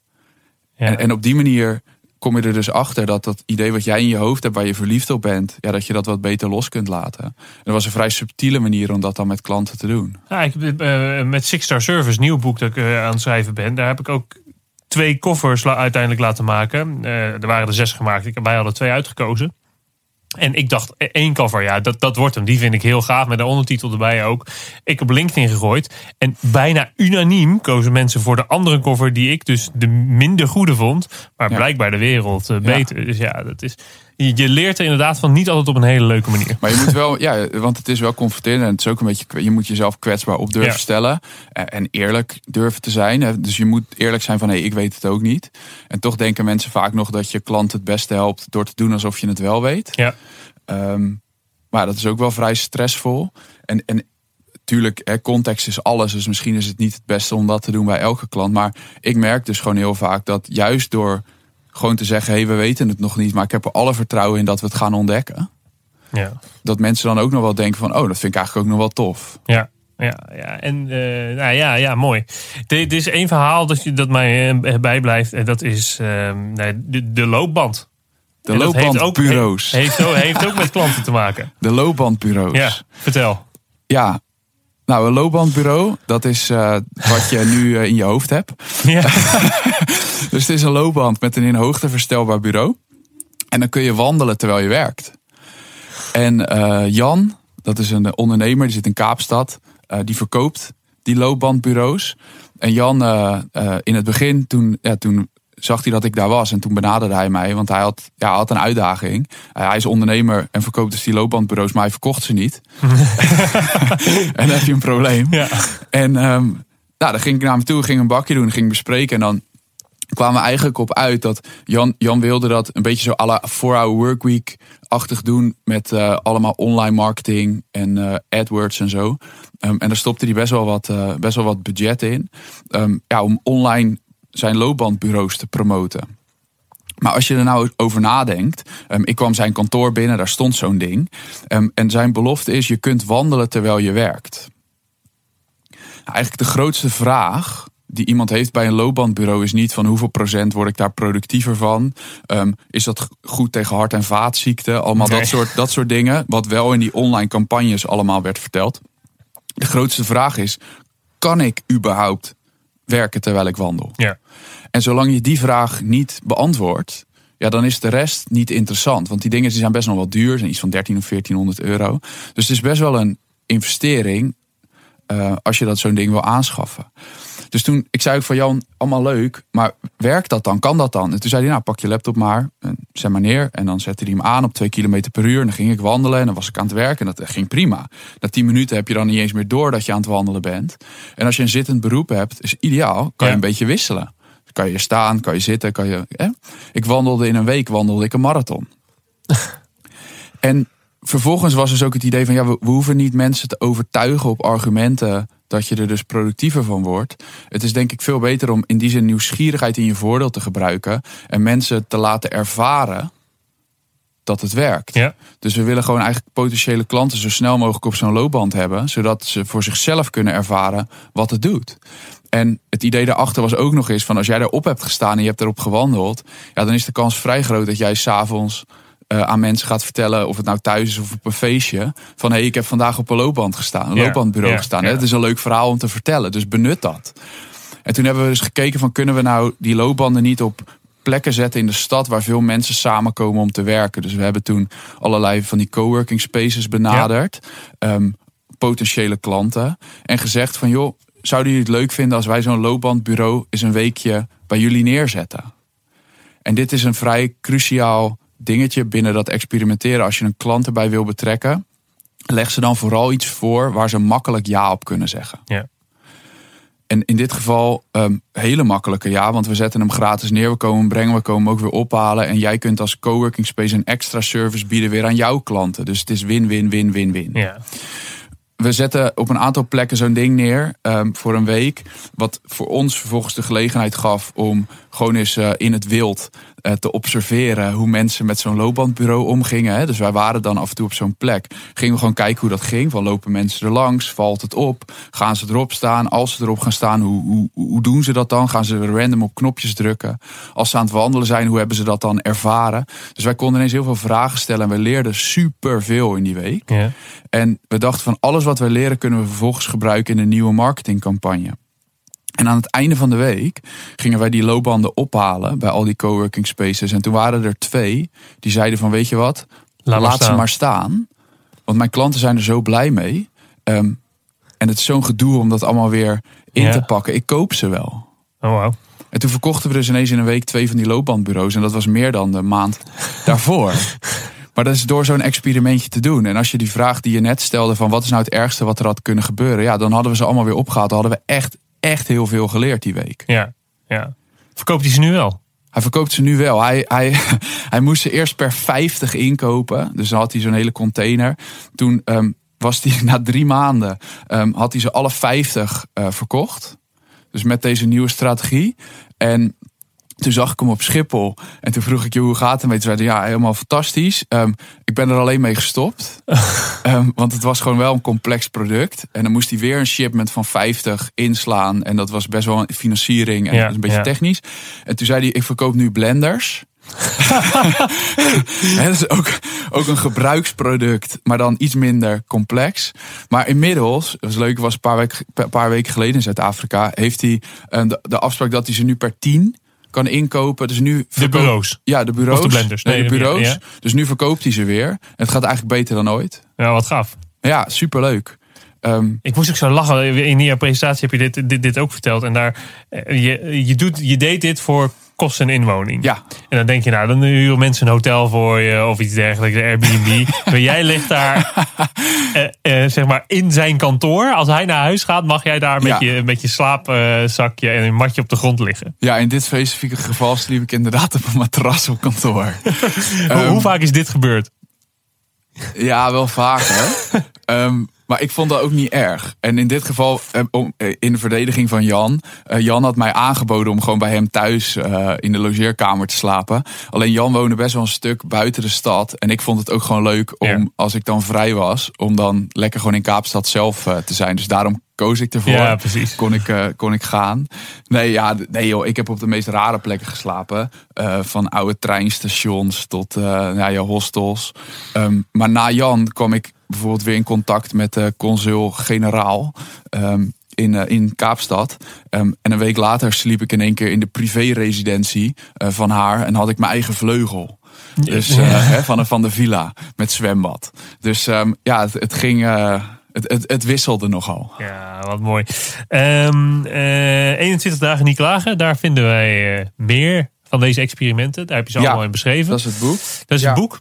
Ja. en, en op die manier kom je er dus achter dat dat idee wat jij in je hoofd hebt, waar je verliefd op bent, ja, dat je dat wat beter los kunt laten. En dat was een vrij subtiele manier om dat dan met klanten te doen. Ja, ik, heb, eh, met Six Star Service, nieuw boek dat ik eh, aan het schrijven ben, daar heb ik ook twee koffers la- uiteindelijk laten maken. Er waren er zes gemaakt. Ik, wij hadden twee uitgekozen. En ik dacht, eh, één cover, ja, dat, dat wordt hem. Die vind ik heel gaaf, met de ondertitel erbij ook. Ik heb LinkedIn gegooid. En bijna unaniem kozen mensen voor de andere cover... die ik dus de minder goede vond. Maar Ja. blijkbaar de wereld eh, beter. Dus ja, dat is, je, leert er inderdaad van niet altijd op een hele leuke manier. Maar je moet wel, ja, want het is wel confronterend. En het is ook een beetje, je moet jezelf kwetsbaar op durven Ja. stellen. En, eerlijk durven te zijn. Dus je moet eerlijk zijn van, hé, ik weet het ook niet. En toch denken mensen vaak nog dat je klant het beste helpt door te doen alsof je het wel weet. Ja, Ehm, maar dat is ook wel vrij stressvol. En, en tuurlijk, hè, context is alles. Dus misschien is het niet het beste om dat te doen bij elke klant. Maar ik merk dus gewoon heel vaak dat juist door gewoon te zeggen: hé, hey, we weten het nog niet, maar ik heb er alle vertrouwen in dat we het gaan ontdekken. ja. Dat mensen dan ook nog wel denken: van, oh, dat vind ik eigenlijk ook nog wel tof. Ja, ja, ja. En eh, nou ja, ja, mooi. Dit is één verhaal dat, je, dat mij eh, bijblijft. En dat is eh, nee, de, de loopband. De heeft loopbandbureaus. Heeft, ook- heeft ook met klanten te maken. De loopbandbureaus. Ja, vertel. Ja. Nou, een loopbandbureau, dat is eh, wat je nu eh, in je hoofd hebt. Ja, [laughs] Dus het is een loopband met een in hoogte verstelbaar bureau. En dan kun je wandelen terwijl je werkt. En eh, Jan, dat is een ondernemer, die zit in Kaapstad. die verkoopt die loopbandbureaus. En Jan, in het begin, toen, ja, toen zag hij dat ik daar was. En toen benaderde hij mij, want hij had, ja, had een uitdaging. Hij is ondernemer en verkoopt dus die loopbandbureaus, maar hij verkocht ze niet. [laughs] [laughs] en dan heb je een probleem. ja. En ehm, nou, dan ging ik naar hem toe, ging een bakje doen, ging bespreken. En dan kwamen we eigenlijk op uit dat Jan, Jan wilde dat een beetje zo à la 4-hour workweek-achtig doen. Met eh, allemaal online marketing en eh, AdWords en zo. Ehm, en daar stopte hij best wel wat, eh, best wel wat budget in. Ehm, ja, om online zijn loopbandbureaus te promoten. Maar als je er nou over nadenkt. ehm, ik kwam zijn kantoor binnen, daar stond zo'n ding. Ehm, en zijn belofte is: je kunt wandelen terwijl je werkt. Nou, eigenlijk de grootste vraag die iemand heeft bij een loopbandbureau is niet van hoeveel procent word ik daar productiever van. Ehm, is dat goed tegen hart- en vaatziekten? Allemaal Nee. dat, soort, dat soort dingen. Wat wel in die online campagnes allemaal werd verteld. De grootste vraag is: kan ik überhaupt werken terwijl ik wandel? ja. En zolang je die vraag niet beantwoordt, ja, dan is de rest niet interessant. Want die dingen die zijn best nog wel duur, zijn iets van 13 of 1400 euro. Dus het is best wel een investering eh, als je dat zo'n ding wil aanschaffen. Dus toen, ik zei ook van Jan, allemaal leuk, maar werkt dat dan? Kan dat dan? En toen zei hij, nou pak je laptop maar, en zet maar neer. En dan zette hij hem aan op 2 km per uur. En dan ging ik wandelen en dan was ik aan het werken en dat ging prima. Na 10 minuten heb je dan niet eens meer door dat je aan het wandelen bent. En als je een zittend beroep hebt, is ideaal, kan Ja. je een beetje wisselen. Kan je staan, kan je zitten, kan je... Hè? Ik wandelde in een week, wandelde ik een marathon. en [laughs] vervolgens was dus ook het idee van... ja, we, we hoeven niet mensen te overtuigen op argumenten... dat je er dus productiever van wordt. Het is denk ik veel beter om in die zin nieuwsgierigheid in je voordeel te gebruiken... en mensen te laten ervaren dat het werkt. Ja. Dus we willen gewoon eigenlijk potentiële klanten zo snel mogelijk op zo'n loopband hebben, zodat ze voor zichzelf kunnen ervaren wat het doet. En het idee daarachter was ook nog eens van als jij erop hebt gestaan en je hebt erop gewandeld, ja, dan is de kans vrij groot dat jij s'avonds eh aan mensen gaat vertellen, of het nou thuis is of op een feestje, van hé, hey, ik heb vandaag op een loopband gestaan, een Ja, loopbandbureau ja, gestaan. ja. Het is een leuk verhaal om te vertellen, dus benut dat. En toen hebben we dus gekeken van kunnen we nou die loopbanden niet op plekken zetten in de stad waar veel mensen samenkomen om te werken. Dus we hebben toen allerlei van die coworking spaces benaderd. Ehm, potentiële klanten. En gezegd van joh, zouden jullie het leuk vinden als wij zo'n loopbandbureau eens een weekje bij jullie neerzetten? En dit is een vrij cruciaal dingetje binnen dat experimenteren als je een klant erbij wil betrekken. leg ze dan vooral iets voor waar ze makkelijk ja op kunnen zeggen. Ja. En in dit geval um, hele makkelijke ja, want we zetten hem gratis neer. We komen hem brengen, we komen hem ook weer ophalen. En jij kunt als coworking space een extra service bieden weer aan jouw klanten. Dus het is win, win, win, win, win. Ja. We zetten op een aantal plekken zo'n ding neer um, voor een week. Wat voor ons vervolgens de gelegenheid gaf om gewoon eens uh, in het wild te observeren hoe mensen met zo'n loopbandbureau omgingen. Hè. Dus wij waren dan af en toe op zo'n plek. Gingen we gewoon kijken hoe dat ging. Van lopen mensen er langs? Valt het op? Gaan ze erop staan? Als ze erop gaan staan, hoe, hoe, hoe doen ze dat dan? Gaan ze random op knopjes drukken? Als ze aan het wandelen zijn, hoe hebben ze dat dan ervaren? Dus wij konden ineens heel veel vragen stellen. En we leerden super veel in die week. Ja. En we dachten van alles wat wij leren kunnen we vervolgens gebruiken in een nieuwe marketingcampagne. En aan het einde van de week gingen wij die loopbanden ophalen bij al die coworking spaces. En toen waren er twee die zeiden van weet je wat, Laat, ze maar staan. Want mijn klanten zijn er zo blij mee. Um, en het is zo'n gedoe om dat allemaal weer in Ja. te pakken. Ik koop ze wel. Oh, wow. En toen verkochten we dus ineens in een week twee van die loopbandbureaus. En dat was meer dan de maand [laughs] daarvoor. Maar dat is door zo'n experimentje te doen. En als je die vraag die je net stelde van wat is nou het ergste wat er had kunnen gebeuren. Ja, dan hadden we ze allemaal weer opgehaald. Dan hadden we echt, echt heel veel geleerd die week. Ja. ja. Verkoopt hij ze nu wel? Hij verkoopt ze nu wel. Hij, hij, [laughs] hij moest ze eerst per 50 inkopen. Dus dan had hij zo'n hele container. Toen um, was hij [laughs] na drie maanden um, had hij ze alle 50 uh, verkocht. Dus met deze nieuwe strategie. En toen zag ik hem op Schiphol. En toen vroeg ik je hoe gaat het ermee? Toen zei hij, ja, helemaal fantastisch. Um, ik ben er alleen mee gestopt. um, [laughs] want het was gewoon wel een complex product. En dan moest hij weer een shipment van 50 inslaan. En dat was best wel een financiering en Ja, een beetje ja. technisch. En toen zei hij, ik verkoop nu blenders. [laughs] Hè, dat is ook, ook een gebruiksproduct, maar dan iets minder complex. Maar inmiddels, dat was leuk, was een paar, week, een paar weken geleden in Zuid-Afrika, heeft hij uh, de, de afspraak dat hij ze nu per 10 kan inkopen. Dus nu De bureaus. Ja, de bureaus. Of de blenders. Nee, Nee, de de- bureaus. ja. Dus nu verkoopt hij ze weer. En het gaat eigenlijk beter dan ooit. Ja, wat gaaf. Ja, superleuk. Um, Ik moest ook zo lachen. In jouw presentatie heb je dit, dit, dit ook verteld. En daar, eh, je, je, doet, je deed dit voor kost en inwoning. ja, En dan denk je, nou, dan huren mensen een hotel voor je of iets dergelijks, de Airbnb. [laughs] maar jij ligt daar, eh, eh, zeg maar, in zijn kantoor. Als hij naar huis gaat, mag jij daar met, Ja. je, met je slaapzakje en een matje op de grond liggen. ja, in dit specifieke geval sliep ik inderdaad op een matras op kantoor. [laughs] Hoe, Ehm, hoe vaak is dit gebeurd? Ja, wel vaker. [laughs] um, maar ik vond dat ook niet erg. En in dit geval, um, om, in de verdediging van Jan. Uh, Jan had mij aangeboden om gewoon bij hem thuis in de logeerkamer te slapen. Alleen Jan woonde best wel een stuk buiten de stad. En ik vond het ook gewoon leuk om, Ja. als ik dan vrij was, om dan lekker gewoon in Kaapstad zelf te zijn. Dus daarom koos ik ervoor. Ja, precies. Kon ik, uh, kon ik gaan. Nee, ja, nee joh, ik heb op de meest rare plekken geslapen. Uh, van oude treinstations tot uh, ja, hostels. Um, maar na Jan kwam ik bijvoorbeeld weer in contact met consul-generaal. Um, in, uh, in Kaapstad. Um, en een week later sliep ik in één keer in de privé-residentie uh, van haar. En had ik mijn eigen vleugel. Dus uh, hè, van, van de villa met zwembad. Dus um, ja, het, het ging. uh, het, het, het, wisselde nogal. Ja, wat mooi. Um, uh, 21 dagen niet klagen. Daar vinden wij uh, meer van deze experimenten. Daar heb je ze ja, allemaal in beschreven. Dat is het boek. Dat is ja. het boek.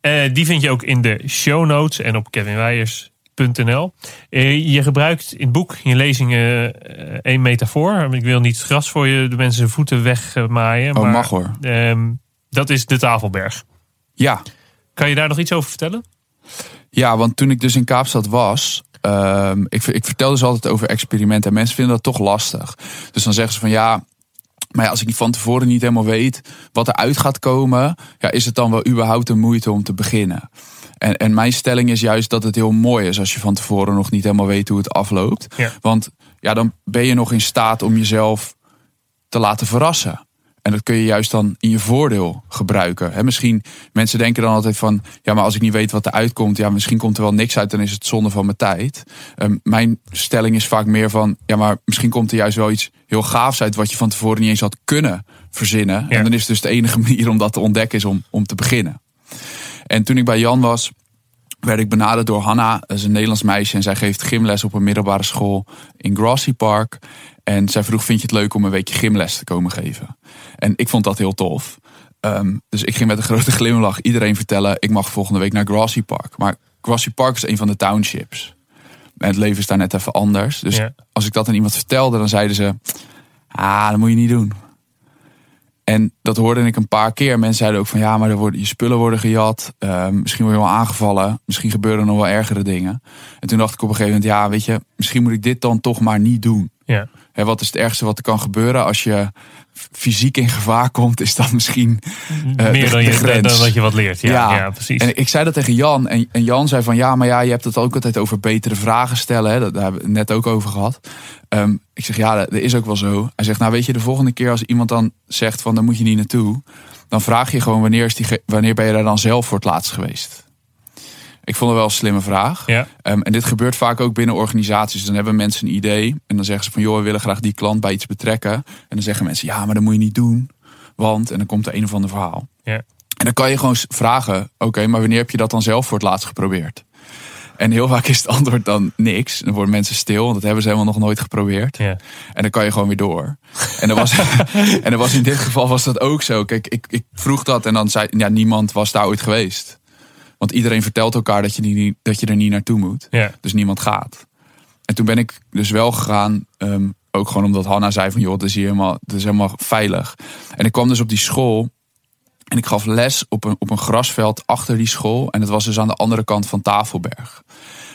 Uh, die vind je ook in de show notes en op kevinwijers.nl. Uh, je gebruikt in het boek, in je lezingen, uh, één metafoor. Ik wil niet gras voor je de mensen voeten wegmaaien. Oh, maar, mag hoor. Um, dat is de Tafelberg. Ja. Kan je daar nog iets over vertellen? Ja, want toen ik dus in Kaapstad was, um, ik, ik vertel dus altijd over experimenten. En mensen vinden dat toch lastig. Dus dan zeggen ze van ja, maar ja, als ik van tevoren niet helemaal weet wat er uit gaat komen, ja, is het dan wel überhaupt een moeite om te beginnen? En, en mijn stelling is juist dat het heel mooi is als je van tevoren nog niet helemaal weet hoe het afloopt. Ja. Want ja, dan ben je nog in staat om jezelf te laten verrassen. En dat kun je juist dan in je voordeel gebruiken. He, misschien, mensen denken dan altijd van... ja, maar als ik niet weet wat er uitkomt... ja, misschien komt er wel niks uit, dan is het zonde van mijn tijd. Um, mijn stelling is vaak meer van... ja, maar misschien komt er juist wel iets heel gaafs uit... wat je van tevoren niet eens had kunnen verzinnen. Ja. En dan is dus de enige [laughs] manier om dat te ontdekken... is om, om te beginnen. En toen ik bij Jan was werd ik benaderd door Hanna. Dat is een Nederlands meisje en zij geeft gymles op een middelbare school in Grassy Park. En zij vroeg, vind je het leuk om een weekje gymles te komen geven? En ik vond dat heel tof. Um, dus ik ging met een grote [laughs] glimlach iedereen vertellen... ik mag volgende week naar Grassy Park. Maar Grassy Park is een van de townships. En het leven is daar net even anders. Dus Ja. als ik dat aan iemand vertelde, dan zeiden ze... Ah, dat moet je niet doen. En dat hoorde ik een paar keer. Mensen zeiden ook van ja, maar worden, je spullen worden gejat. Ehm, misschien word je wel aangevallen. Misschien gebeuren er nog wel ergere dingen. En toen dacht ik op een gegeven moment, ja, weet je, misschien moet ik dit dan toch maar niet doen. Ja. Hè, wat is het ergste wat er kan gebeuren als je fysiek in gevaar komt? Is dat misschien eh, Meer de- dan, je, grens. dan dat je wat leert. Ja, ja. precies. En ik zei dat tegen Jan. En, en Jan zei van ja, maar ja, je hebt het ook altijd over betere vragen stellen. Hè? Dat, daar hebben we het net ook over gehad. Ehm, ik zeg ja, dat, dat is ook wel zo. Hij zegt nou weet je, de volgende keer als iemand dan zegt van daar moet je niet naartoe. Dan vraag je gewoon wanneer, is die, wanneer ben je daar dan zelf voor het laatst geweest? Ik vond het wel een slimme vraag. ja. Ehm, en dit gebeurt vaak ook binnen organisaties. Dan hebben mensen een idee en dan zeggen ze van joh, we willen graag die klant bij iets betrekken. En dan zeggen mensen ja, maar dat moet je niet doen. Want, en dan komt er een of ander verhaal. Ja. En dan kan je gewoon vragen, oké, maar wanneer heb je dat dan zelf voor het laatst geprobeerd? En heel vaak is het antwoord dan niks. Dan worden mensen stil, want dat hebben ze helemaal nog nooit geprobeerd. Ja. En dan kan je gewoon weer door. En, dat was, [laughs] en dat was in dit geval was dat ook zo. Kijk, ik, ik vroeg dat en dan zei ja, niemand was daar ooit geweest. Want iedereen vertelt elkaar dat je, niet, dat je er niet naartoe moet. Ja. Dus niemand gaat. En toen ben ik dus wel gegaan. ehm, ook gewoon omdat Hanna zei van joh, het is hier helemaal, het is helemaal veilig. En ik kwam dus op die school. En ik gaf les op een, op een grasveld achter die school. En het was dus aan de andere kant van Tafelberg.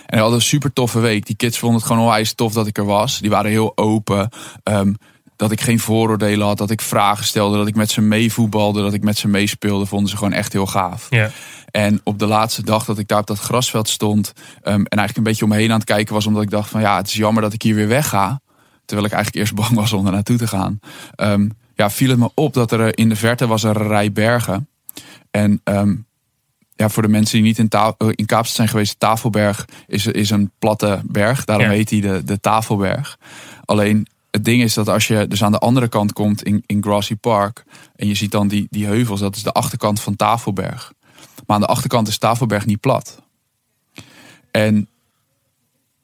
En we hadden een super toffe week. Die kids vonden het gewoon onwijs tof dat ik er was. Die waren heel open. Ehm, dat ik geen vooroordelen had. Dat ik vragen stelde. Dat ik met ze meevoetbalde. Dat ik met ze meespeelde. Vonden ze gewoon echt heel gaaf. Ja. En op de laatste dag dat ik daar op dat grasveld stond. ehm, en eigenlijk een beetje om me heen aan het kijken was. Omdat ik dacht van ja, het is jammer dat ik hier weer wegga. Terwijl ik eigenlijk eerst [laughs] bang was om er naartoe te gaan. Ehm, ja, viel het me op dat er in de verte was een rij bergen. En ehm, ja, voor de mensen die niet in, eh, in Kaapstad zijn geweest, Tafelberg is, is een platte berg. Daarom Ja. heet hij de, de Tafelberg. Alleen het ding is dat als je dus aan de andere kant komt in, in Grassy Park. En je ziet dan die, die heuvels, dat is de achterkant van Tafelberg. Maar aan de achterkant is Tafelberg niet plat. En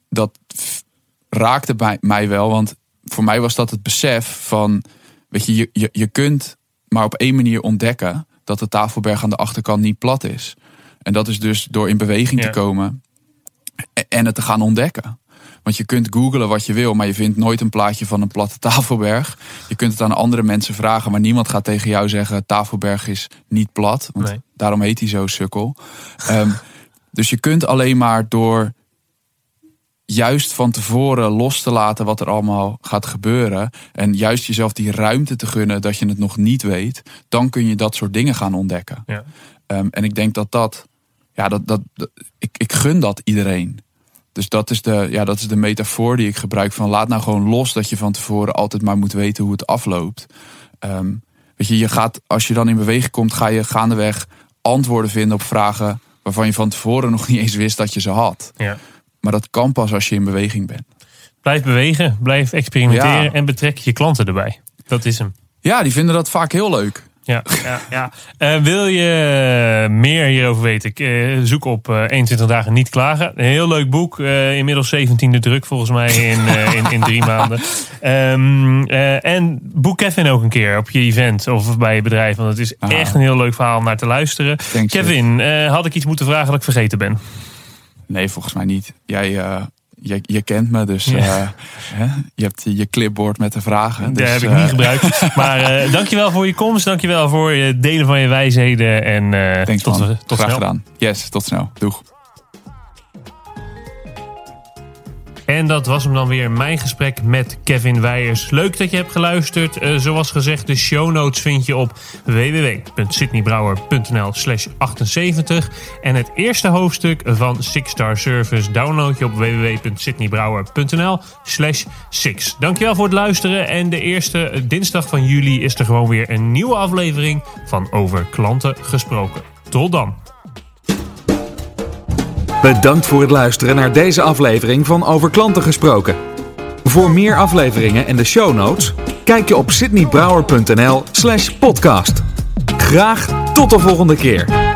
dat raakte bij mij wel, want voor mij was dat het besef van, weet je, je, je, je kunt maar op één manier ontdekken dat de Tafelberg aan de achterkant niet plat is. En dat is dus door in beweging Ja. te komen en het te gaan ontdekken. Want je kunt googlen wat je wil, maar je vindt nooit een plaatje van een platte [laughs] Tafelberg. Je kunt het aan andere mensen vragen, maar niemand gaat tegen jou zeggen: Tafelberg is niet plat. Want Nee. daarom heet hij zo sukkel. Ehm, [laughs] dus je kunt alleen maar door juist van tevoren los te laten wat er allemaal gaat gebeuren. En juist jezelf die ruimte te gunnen dat je het nog niet weet. Dan kun je dat soort dingen gaan ontdekken. Ja. Ehm, en ik denk dat dat, ja, dat, dat, dat- ik, ik gun dat iedereen. Dus dat is, de, ja, dat is de metafoor die ik gebruik van laat nou gewoon los dat je van tevoren altijd maar moet weten hoe het afloopt. Ehm, weet je, je gaat, als je dan in beweging komt, ga je gaandeweg antwoorden vinden op vragen waarvan je van tevoren nog niet eens wist dat je ze had. Ja. Maar dat kan pas als je in beweging bent. Blijf bewegen, blijf experimenteren Ja. en betrek je klanten erbij. Dat is hem. Ja, die vinden dat vaak heel leuk. Ja, ja, ja. Eh, wil je meer hierover weten? Eh, zoek op eh 21 dagen niet klagen. Een heel leuk boek. eh, inmiddels 17e druk volgens mij in, eh, in, in drie [laughs] maanden. Ehm, eh, en boek Kevin ook een keer op je event of bij je bedrijf. Want het is Ah. echt een heel leuk verhaal om naar te luisteren. Thanks, Kevin, eh, had ik iets moeten vragen dat ik vergeten ben? Nee, volgens mij niet. Jij, eh, jij, je kent me, dus Ja. eh, hè, je hebt je clipboard met de vragen. Dus, heb ik eh, niet gebruikt. [laughs] Maar eh, dankjewel voor je komst. Dankjewel voor het delen van je wijsheden. En eh, tot, man. tot Graag snel. gedaan. Yes, tot snel. Doeg. En dat was hem dan weer, mijn gesprek met Kevin Weijers. Leuk dat je hebt geluisterd. Eh, zoals gezegd, de show notes vind je op www.sydneybrouwer.nl slash 78. En het eerste hoofdstuk van Six Star Service download je op www.sydneybrouwer.nl slash 6. Dankjewel voor het luisteren. En de eerste dinsdag van juli is er gewoon weer een nieuwe aflevering van Over Klanten Gesproken. Tot dan. Bedankt voor het luisteren naar deze aflevering van Over Klanten Gesproken. Voor meer afleveringen en de show notes, kijk je op sydneybrouwer.nl slash podcast. Graag tot de volgende keer.